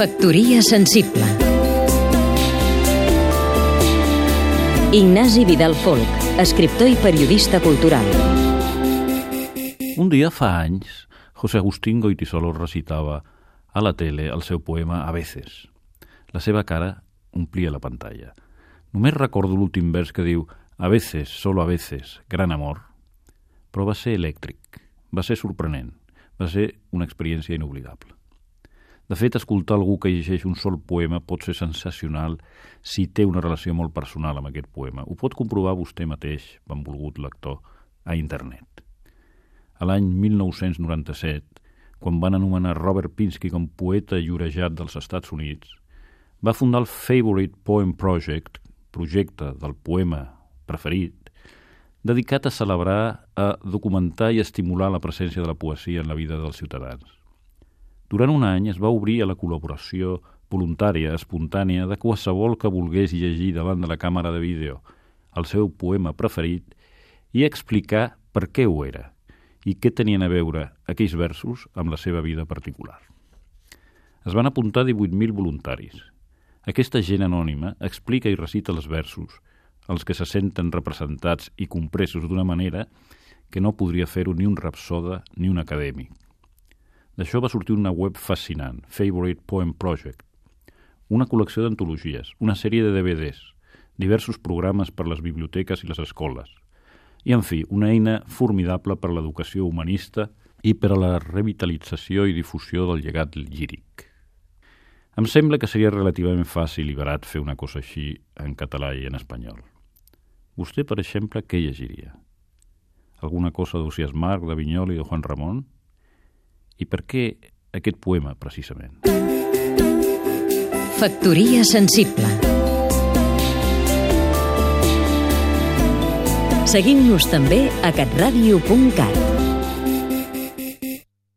Factoria sensible Ignasi Vidal Folk, escriptor i periodista cultural. Un dia fa anys, José Agustín Goitisolo recitava a la tele el seu poema A veces. La seva cara omplia la pantalla. Només recordo l'últim vers que diu A veces, solo a veces, gran amor. Però va ser elèctric, va ser sorprenent, va ser una experiència inoblidable. De fet, escoltar algú que llegeix un sol poema pot ser sensacional si té una relació molt personal amb aquest poema. Ho pot comprovar vostè mateix, benvolgut lector, a internet. A l'any 1997, quan van anomenar Robert Pinsky com poeta llorejat dels Estats Units, va fundar el Favorite Poem Project, projecte del poema preferit, dedicat a celebrar, a documentar i estimular la presència de la poesia en la vida dels ciutadans. Durant un any es va obrir a la col·laboració voluntària, espontània, de qualsevol que volgués llegir davant de la càmera de vídeo el seu poema preferit i explicar per què ho era i què tenien a veure aquells versos amb la seva vida particular. Es van apuntar 18.000 voluntaris. Aquesta gent anònima explica i recita els versos, els que se senten representats i compresos d'una manera que no podria fer-ho ni un rapsoda ni un acadèmic. D'això va sortir una web fascinant, Favorite Poem Project, una col·lecció d'antologies, una sèrie de DVDs, diversos programes per les biblioteques i les escoles, i, en fi, una eina formidable per a l'educació humanista i per a la revitalització i difusió del llegat líric. Em sembla que seria relativament fàcil i barat fer una cosa així en català i en espanyol. Vostè, per exemple, què llegiria? Alguna cosa d'Ocias Marc, de Vinyol i de Juan Ramon? I per què aquest poema, precisament? Factoria sensible Seguim-nos també a catradio.cat